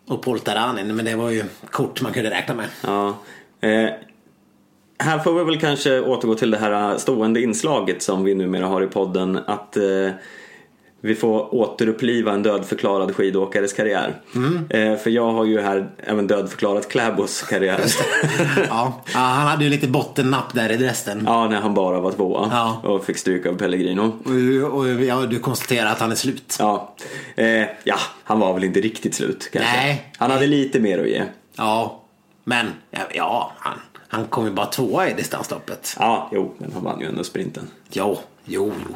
och Poltaranin men det var ju kort man kunde räkna med. Ja. Eh, här får vi väl kanske återgå till det här stående inslaget som vi numera har i podden. Att eh, vi får återuppliva en dödförklarad skidåkares karriär. Eh, för jag har ju här även dödförklarat Kläbos karriär. Ja, ja, han hade ju lite bottennapp där i Dresden. ja, när han bara var tvåa Ja. och fick stryk av Pellegrino. Och, och ja, du konstaterar att han är slut. Ja. Eh, ja, han var väl inte riktigt slut kanske. Nej. Han hade lite mer att ge. Ja, men ja, ja han, han kom ju bara tvåa i distansloppet. Ja, jo, men han vann ju ändå sprinten. Jo, jo, jo.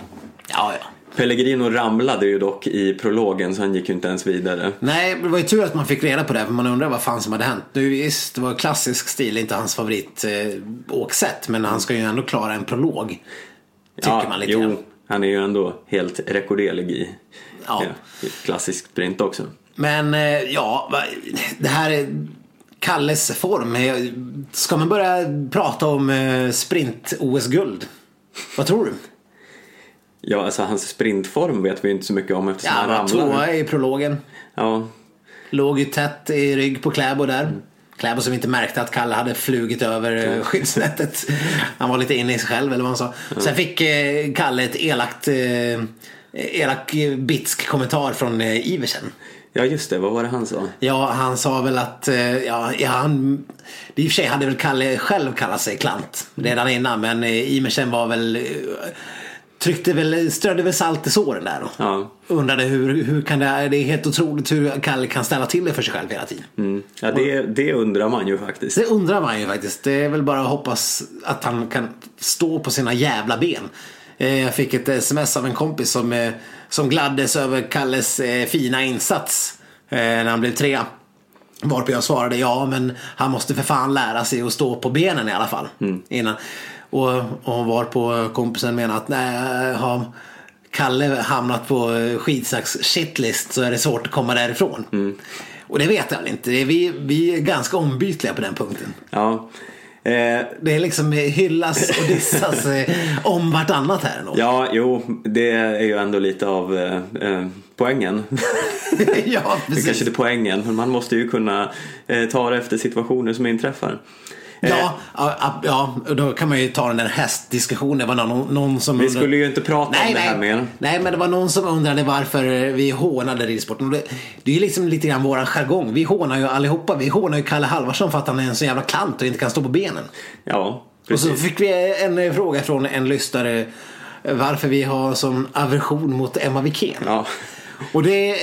Ja, ja. Pellegrino ramlade ju dock i prologen så han gick ju inte ens vidare. Nej, det var ju tur att man fick reda på det för man undrar vad fan som hade hänt. Nu visst, det var klassisk stil, inte hans favorit eh. Men han ska ju ändå klara en prolog. Tycker ja, man lite jo, grann. han är ju ändå helt rekorderlig i, Ja. i klassisk sprint också. Men eh, ja, det här är Kalles form. Eh, Ska man börja prata om eh, sprint-OS-guld? Vad tror du? Ja, alltså hans sprintform vet vi ju inte så mycket om eftersom Ja, han ramlar. tvåa i prologen. Ja, Låg ju tätt i rygg på Kläbo där. Kläbo som inte märkte att Kalle hade flugit över skyddsnätet. Han var lite inne i sig själv eller vad han sa. Sen fick eh, Kalle ett elakt, eh, elak eh, bitsk kommentar från Iversen. ja, just det. Vad var det han sa? Ja, han sa väl att, ja, ja han, i och för sig hade väl Kalle själv kallat sig klant redan innan. Men Iversen var väl, tryckte väl, strödde väl salt i såren där. Och Ja. Undrade hur, hur kan det, det är helt otroligt hur Kalle kan ställa till det för sig själv hela tiden. Mm. Ja, det, det undrar man ju faktiskt. Det undrar man ju faktiskt. Det är väl bara att hoppas att han kan stå på sina jävla ben. Eh, Jag fick ett sms av en kompis som, eh, som gladdes över Kalles eh, fina insats när han blev trea. Varpå jag svarade ja men han måste för fan lära sig att stå på benen i alla fall. Innan. Och, och varpå kompisen menade att nej, har Kalle hamnat på eh, skidsax shitlist så är det svårt att komma därifrån. Och det vet jag väl inte. Vi, vi är ganska ombytliga på den punkten. Ja. Eh, Det är liksom eh, hyllas och dissas eh, om vartannat här ändå. ja, jo, det är ju ändå lite av eh, eh, poängen. ja, Det precis. kanske inte är poängen, men man måste ju kunna eh, ta det efter situationer som inträffar. Eh, Ja, ja, ja, då kan man ju ta den där hästdiskussionen. Det var någon, någon som Vi skulle ju inte prata nej, om det nej. här mer. Nej, men det var någon som undrade varför vi hånade ridsporten. Det, det är ju liksom lite grann våran jargong. Vi hånar ju allihopa. Vi hånar ju Kalle Halvarsson för att han är en så jävla klant och inte kan stå på benen. Ja, Och så precis. fick vi en eh, fråga från en lyssnare eh, varför vi har sån aversion mot Emma Wikén. Ja. Och det eh,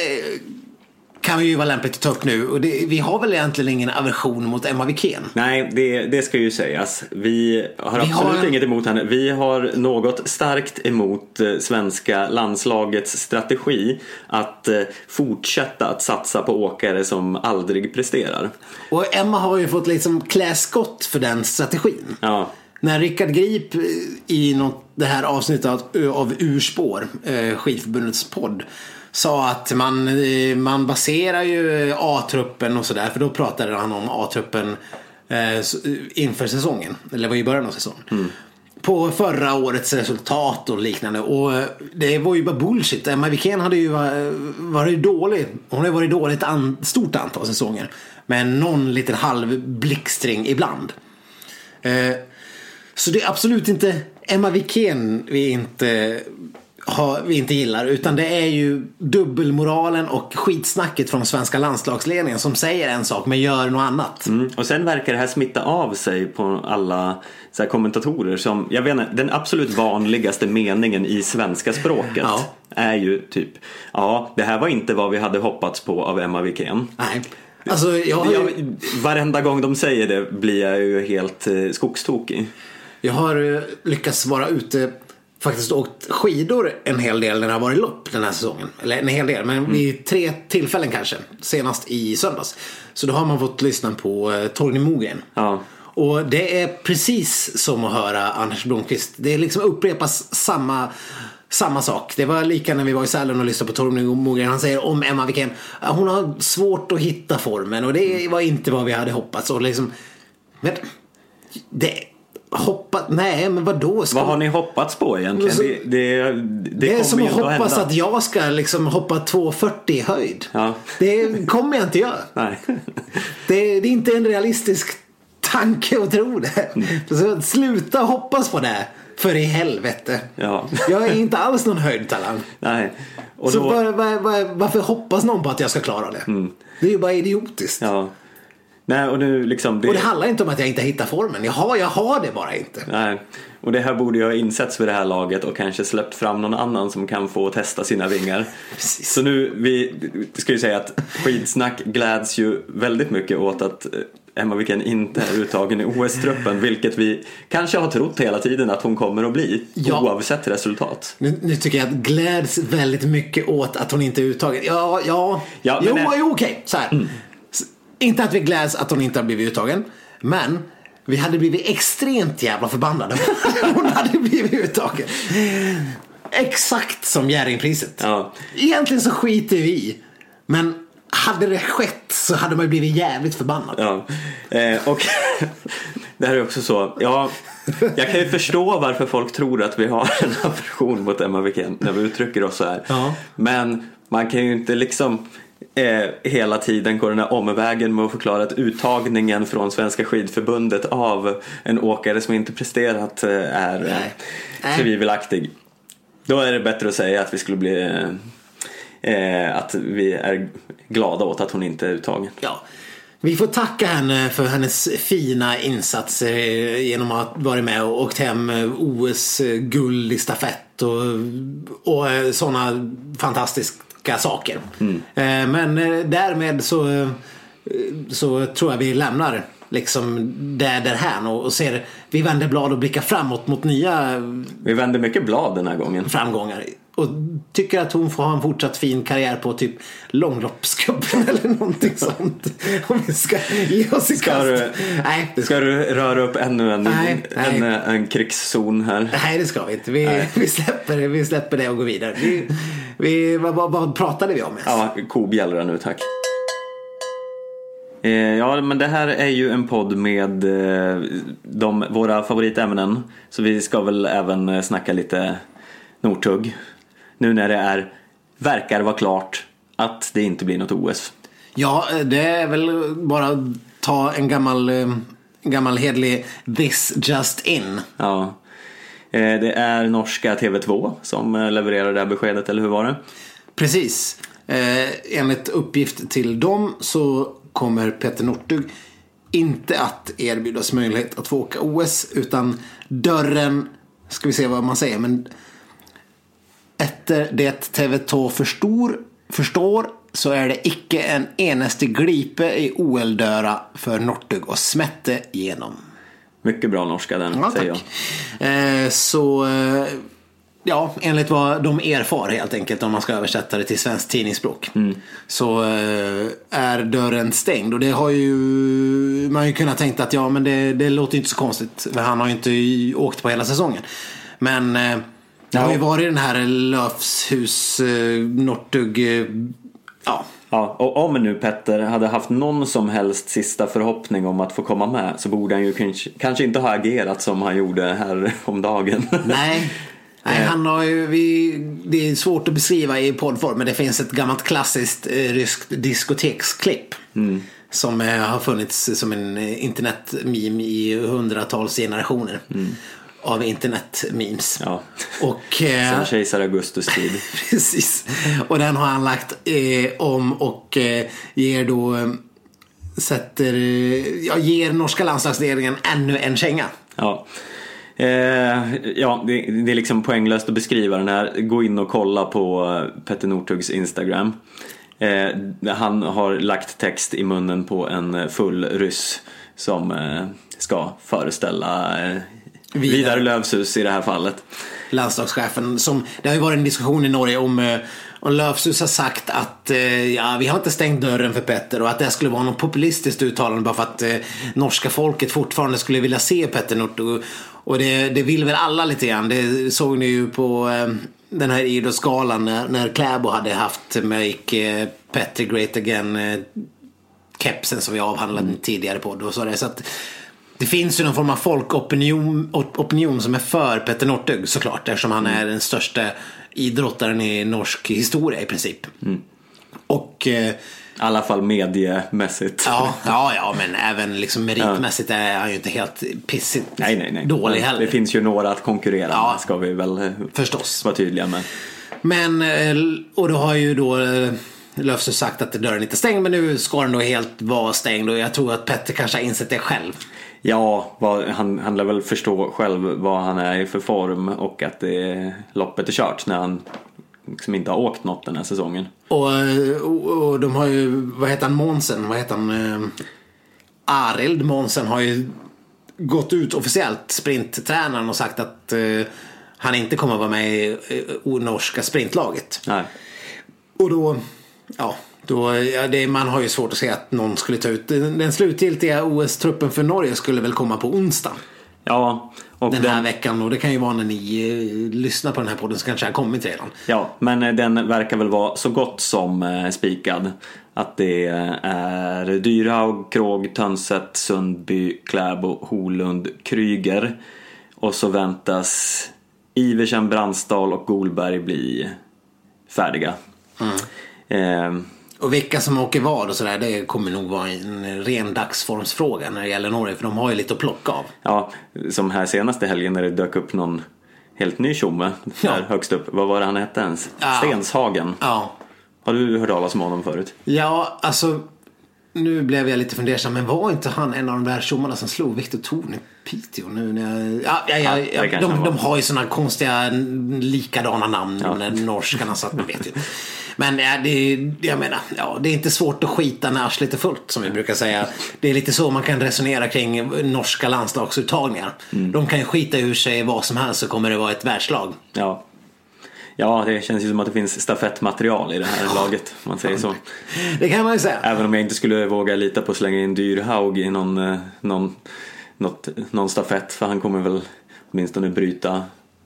kan vi ju vara lämpligt att ta upp nu. Och det, vi har väl egentligen ingen aversion mot Emma Wikén. Nej, det, det ska ju sägas. Vi har Vi absolut har- inget emot henne. Vi har något starkt emot eh, svenska landslagets strategi att eh, fortsätta att satsa på åkare som aldrig presterar. Och Emma har ju fått liksom klä skott för den strategin. Ja, När Rickard Grip eh, i något, det här avsnittet av, av Urspår, eh, skidförbundets podd, sa att man, eh, man baserar ju A-truppen och sådär, för då pratade han om A-truppen eh, inför säsongen, eller det var i början av säsongen. På förra årets resultat och liknande. Och det var ju bara bullshit. Emma Wikén hade ju va- varit dålig. Hon har ju varit dålig ett an- stort antal säsonger. Men någon liten halv blixtring ibland. Eh, så det är absolut inte Emma Wikén vi inte, har, vi inte gillar. Utan det är ju dubbelmoralen och skitsnacket från svenska landslagsledningen som säger en sak men gör något annat. Mm. Och sen verkar det här smitta av sig på alla så kommentatorer som, jag vet inte, den absolut vanligaste meningen i svenska språket Ja. är ju typ, ja, det här var inte vad vi hade hoppats på av Emma Wikén. Nej. Alltså, jag jag, varenda gång de säger det blir jag ju helt eh, skogstokig. Jag har eh, lyckats vara ute faktiskt åkt skidor en hel del när det har varit lopp den här säsongen. Eller en hel del, men vid tre tillfällen kanske. Senast i söndags. Så då har man fått lyssna på eh, Torgny Mogren. Ja. Och det är precis som att höra Anders Blomqvist. Det liksom upprepas samma, samma sak. Det var lika när vi var i Sälen och lyssnade på Torgny Mogren. Han säger om Emma Wikén. Hon har svårt att hitta formen och det var inte vad vi hade hoppats. Och liksom, men det, hoppat, nej men vadå? Ska, Vad har ni hoppats på egentligen? Det, det, det, det är som att hoppas hända. att jag ska liksom hoppa 2,40 i höjd. Ja. Det kommer jag inte göra. Nej. Det, det är inte en realistisk tanke att tro det. Så sluta hoppas på det. För i helvete. Ja. Jag är inte alls någon höjdtalang. Nej. Och Så då, var, var, var, varför hoppas någon på att jag ska klara det? Det är ju bara idiotiskt. ja. Nej, och nu liksom... Det, Och det handlar inte om att jag inte hittar formen. Jag har, jag har det bara inte. nej. Och det här borde ju ha insetts vid det här laget och kanske släppt fram någon annan som kan få testa sina vingar. Precis. Så nu, vi ska ju säga att skidsnack gläds ju väldigt mycket åt att eh, Emma Wikén inte är uttagen i OS-truppen, vilket vi kanske har trott hela tiden att hon kommer att bli, Ja. oavsett resultat. Nu, nu tycker jag att gläds väldigt mycket åt att hon inte är uttagen. Ja, ja. Ja, men jo, Mm. jo, okej. Så här. S- Inte att vi gläds att hon inte har blivit uttagen. Men vi hade blivit extremt jävla förbannade hon hade blivit uttagen. Exakt som Jerringpriset. Ja. Egentligen så skiter vi i. Men hade det skett så hade man ju blivit jävligt förbannad. Ja, eh, och det här är också så. Ja, jag kan ju förstå varför folk tror att vi har en aversion mot Emma Wikén när vi uttrycker oss så här. Ja. Men man kan ju inte liksom eh, hela tiden gå den här omvägen med att förklara att uttagningen från Svenska skidförbundet av en åkare som inte presterat eh, är Nej. eh, Nej. tvivelaktig. Då är det bättre att säga att vi skulle bli eh, att vi är glada åt att hon inte är uttagen. Ja. Vi får tacka henne för hennes fina insatser genom att vara med och åkt hem OS-guld i stafett och, och sådana fantastiska saker. Eh, Men eh, därmed så, eh, så tror jag vi lämnar liksom det därhän och och ser, vi vänder blad och blickar framåt mot nya Vi vänder mycket blad den här gången. framgångar. Och tycker att hon får ha en fortsatt fin karriär på typ långloppscupen eller någonting sånt. Om vi ska ge oss i Ska kast. du- Nej, ska, du röra upp ännu en, Nej, nej. en, en krigszon här? nej, det ska vi inte. Vi, Nej. vi, släpper, vi släpper det och går vidare. Vi, vi, vad, vad, vad pratade vi om ens? Ja, kobjällra nu tack. Eh, Ja, men det här är ju en podd med eh, de, våra favoritämnen. Så vi ska väl även eh, snacka lite Northug. Nu när det är, verkar vara klart att det inte blir något OS. Ja, det är väl bara att ta en gammal, eh, en gammal hedlig this just in. Ja. Eh, Det är norska TV2 som eh, levererar det här beskedet, eller hur var det? Precis. Enligt uppgift till dem så kommer Peter Northug inte att erbjudas möjlighet att få åka OS utan dörren, ska vi se vad man säger, men efter det TV2 förstor, förstår så är det icke en eneste glipe i OL-döra för Northug och smätte igenom. Mycket bra norska den, Ja, säger jag. tack. Eh, så, eh, ja, enligt vad de erfar helt enkelt om man ska översätta det till svenskt tidningsspråk. Så eh, är dörren stängd och det har ju man har ju kunnat tänkt att ja men det, det låter inte så konstigt. För han har ju inte åkt på hela säsongen. Men eh, det har ju varit den här Löfshus, eh, Northug, eh, ja. Ja, och om nu Petter hade haft någon som helst sista förhoppning om att få komma med så borde han ju kanske, kanske inte ha agerat som han gjorde här om dagen. Nej. Nej, han har ju, vi, det är svårt att beskriva i poddform men det finns ett gammalt klassiskt eh, ryskt diskoteksklipp. Som eh, har funnits som en eh, internetmeme i hundratals generationer. Av internetmemes. Ja. Och, eh, Sen kejsar Augustus tid. Precis. Och den har han lagt eh, om och eh, ger då eh, sätter, eh, ja, ger norska landslagsledningen ännu en känga. Ja. Eh, ja, det, det är liksom poänglöst att beskriva den här. Gå in och kolla på Petter Northugs Instagram. Eh, han har lagt text i munnen på en full ryss som eh, ska föreställa Vidar. Vidar Lövshus i det här fallet. landslagschefen. Som, det har ju varit en diskussion i Norge om eh, och Löfshus har sagt att eh, ja, vi har inte stängt dörren för Petter och att det skulle vara något populistiskt uttalande bara för att eh, norska folket fortfarande skulle vilja se Petter Northug. Och det, det vill väl alla lite grann. Det såg ni ju på eh, den här idrottsgalan när, när Kläbo hade haft Make eh, Petter Great Again eh, kepsen som vi avhandlade tidigare på. Då, så det, så att, det finns ju någon form av folkopinion op- opinion som är för Petter Northug såklart eftersom han är den största idrottaren i norsk historia i princip. Och eh, I alla fall mediemässigt. ja, ja, ja, men även liksom meritmässigt är han ju inte helt pissigt Nej, nej, nej. dålig heller. Det finns ju några att konkurrera Ja. med, ska vi väl eh, Förstås. vara tydliga med. Men, eh, och då har ju då Löfström sagt att dörren inte är stängd men nu ska den då helt vara stängd och jag tror att Petter kanske har insett det själv. Ja, vad, han, han lär väl förstå själv vad han är i för form och att det, loppet är kört när han liksom inte har åkt något den här säsongen. Och, eh, och, och de har ju, vad heter han, Månsen, vad heter han? Eh, Arild Månsen har ju gått ut officiellt, sprinttränaren, och sagt att eh, han inte kommer att vara med i eh, norska sprintlaget. Nej. Och då, ja, då, ja det, man har ju svårt att se att någon skulle ta ut den, den slutgiltiga OS-truppen för Norge skulle väl komma på onsdag. Ja, och Den här den, veckan och det kan ju vara när ni eh, lyssnar på den här podden så kanske har kommit redan. ja, men eh, den verkar väl vara så gott som eh, spikad. Att det är Dyrhaug, Krog, Tönset, Sundby, Kläbo, Holund, Kryger. Och så väntas Iversen, Brandsdal och Golberg bli färdiga. Eh, Och vilka som åker vad och sådär det kommer nog vara en ren dagsformsfråga när det gäller Norge för de har ju lite att plocka av. Ja, som här senaste helgen när det dök upp någon helt ny tjomme Ja. där högst upp. Vad var det han hette ens? Ja. Stenshagen. Ja, Har du hört talas om honom förut? ja alltså nu blev jag lite fundersam men var inte han en av de där tjommarna som slog Viktor Thorn i Piteå nu när jag... Ja, ja, ja, Ja, ja, de, var. de har ju sådana konstiga likadana namn Ja. de där norskarna så att man vet ju. Men ja, det, jag menar, ja, det är inte svårt att skita när arslet är fullt som vi brukar säga. Det är lite så man kan resonera kring norska landslagsuttagningar. Mm. De kan ju skita ur sig vad som helst så kommer det vara ett världslag. Ja. Ja, det känns ju som att det finns stafettmaterial i det här laget, om man säger så. Det kan man ju säga. Även om jag inte skulle våga lita på att slänga in Dyrhaug i någon, eh, någon, något, någon stafett, för han kommer väl åtminstone bryta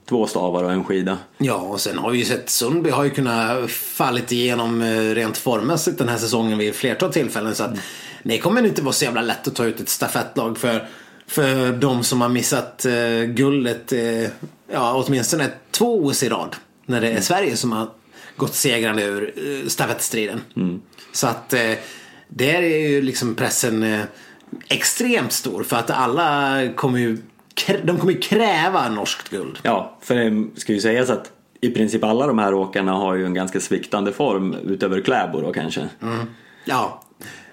två stavar och en skida. Ja, och sen har vi ju sett Sundby har ju kunnat fallit igenom eh, rent formmässigt den här säsongen vid flertal tillfällen. Så att det kommer inte vara så jävla lätt att ta ut ett stafettlag för, för de som har missat eh, guldet, eh, ja åtminstone två OS i rad. När det är Sverige som har gått segrande ur eh, stafettstriden. Så att eh, där är ju liksom pressen eh, extremt stor för att alla kommer ju de kommer kräva norskt guld. Ja, för det ska ju sägas att i princip alla de här åkarna har ju en ganska sviktande form utöver Kläbo då kanske. Ja,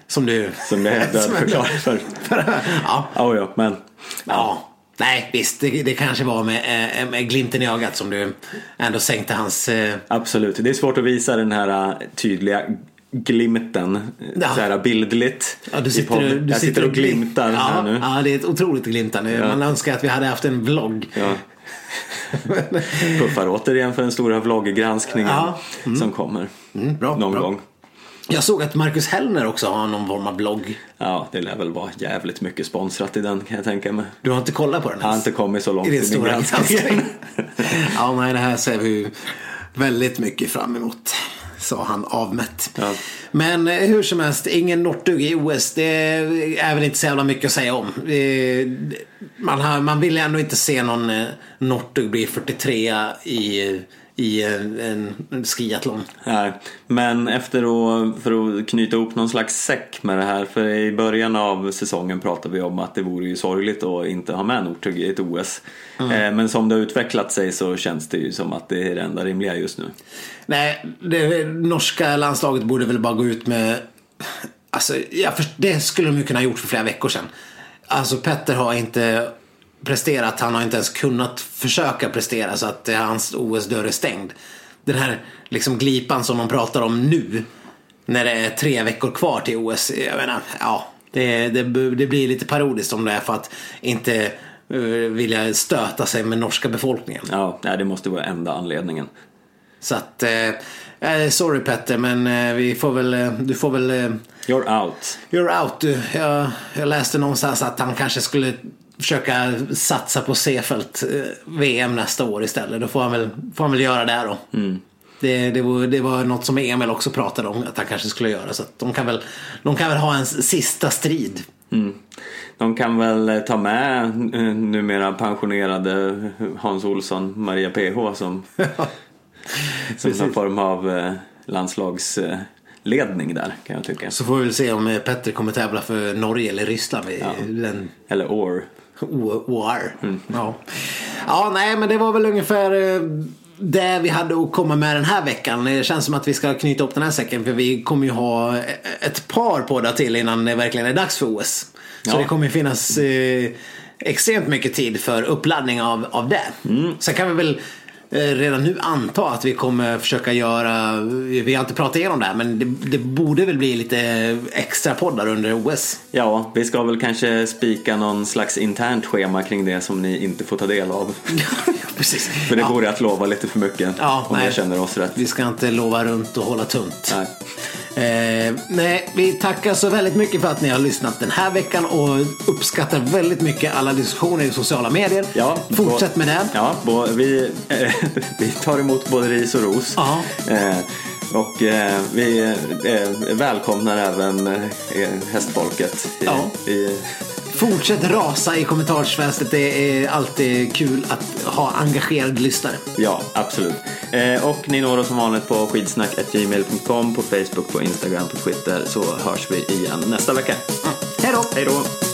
som du... Som det är jag- dödförklarat för. ja, Ja, ja, men ja. Nej, visst. Det, det kanske var med, eh, med glimten i ögat som du ändå sänkte hans... eh, absolut. Det är svårt att visa den här äh, tydliga glimten Ja. så här bildligt. Ja, du sitter, podden. du jag sitter och glimtar ja, här nu. Ja, det är ett otroligt glimtande. Ja. Man önskar att vi hade haft en vlogg. Ja. Puffar återigen för den stora vlogggranskningen Ja. som kommer Mm, bra, någon bra. gång. Jag såg att Marcus Hellner också har någon form av blogg. Ja, det lär väl vara jävligt mycket sponsrat i den kan jag tänka mig. Du har inte kollat på den Jag har inte kommit så långt I i min granskning. ja, nej, det här ser vi ju väldigt mycket fram emot. Sa han avmätt. Ja. Men eh, hur som helst, ingen Northug i OS. Det är väl inte så jävla mycket att säga om. Eh, Man, har, man vill ändå inte se någon eh, Northug bli 43 i, i en, en, skiathlon. Nej, men efter att, för att knyta ihop någon slags säck med det här, för i början av säsongen pratade vi om att det vore ju sorgligt att inte ha med Northug i ett OS. Mm. Eh, Men som det har utvecklat sig så känns det ju som att det är det enda rimliga just nu. Nej, det norska landslaget borde väl bara gå ut med... Alltså, ja, det skulle de ju kunna ha gjort för flera veckor sedan. Alltså Petter har inte presterat, han har inte ens kunnat försöka prestera så att eh, hans OS-dörr är stängd. Den här liksom glipan som de pratar om nu, när det är tre veckor kvar till OS. Jag menar, ja, det, det, det blir lite parodiskt om det är för att inte uh, vilja stöta sig med norska befolkningen. Ja, det måste vara enda anledningen. Så att, eh, sorry Petter, men eh, vi får väl, eh, du får väl... Eh, You're out. You're out. Du, jag, jag läste någonstans att han kanske skulle försöka satsa på Seefeld eh, VM nästa år istället. Då får han väl, får han väl göra det då. Mm. Det, det, var, det var något som Emil också pratade om att han kanske skulle göra. Så de, kan väl, de kan väl ha en sista strid. Mm. De kan väl eh, ta med eh, numera pensionerade Hans Olsson, Maria PH som, som någon form av landslagsledning där kan jag tycka. Så får vi väl se om Petter kommer tävla för Norge eller Ryssland. Ja. Den... Eller OR. OR. Mm. Ja. ja, nej men det var väl ungefär det vi hade att komma med den här veckan. Det känns som att vi ska knyta upp den här säcken för vi kommer ju ha ett par poddar till innan det verkligen är dags för OS. Så ja. det kommer finnas eh, extremt mycket tid för uppladdning av, av det. Mm. Sen kan vi väl Eh, redan nu anta att vi kommer försöka göra, vi har inte pratat igenom det här men det, det, borde väl bli lite extra poddar under OS. Ja, vi ska väl kanske spika någon slags internt schema kring det som ni inte får ta del av. Precis. För det ja. vore att lova lite för mycket ja, om nej. jag känner oss rätt. Vi ska inte lova runt och hålla tunt. Nej. Eh, nej, vi tackar så väldigt mycket för att ni har lyssnat den här veckan och uppskattar väldigt mycket alla diskussioner i sociala medier. Ja, Fortsätt med det. Ja, vi, eh, vi tar emot både ris och ros. Eh, och eh, vi eh, välkomnar även eh, hästfolket. I, ja. i, Fortsätt rasa i kommentarsfönstret. Det är alltid kul att ha engagerade lyssnare. Ja, absolut. Eh, och ni når oss som vanligt på skidsnack.gmail.com, på Facebook, på Instagram, på Twitter så hörs vi igen nästa vecka. Mm. Hej då! Hej då!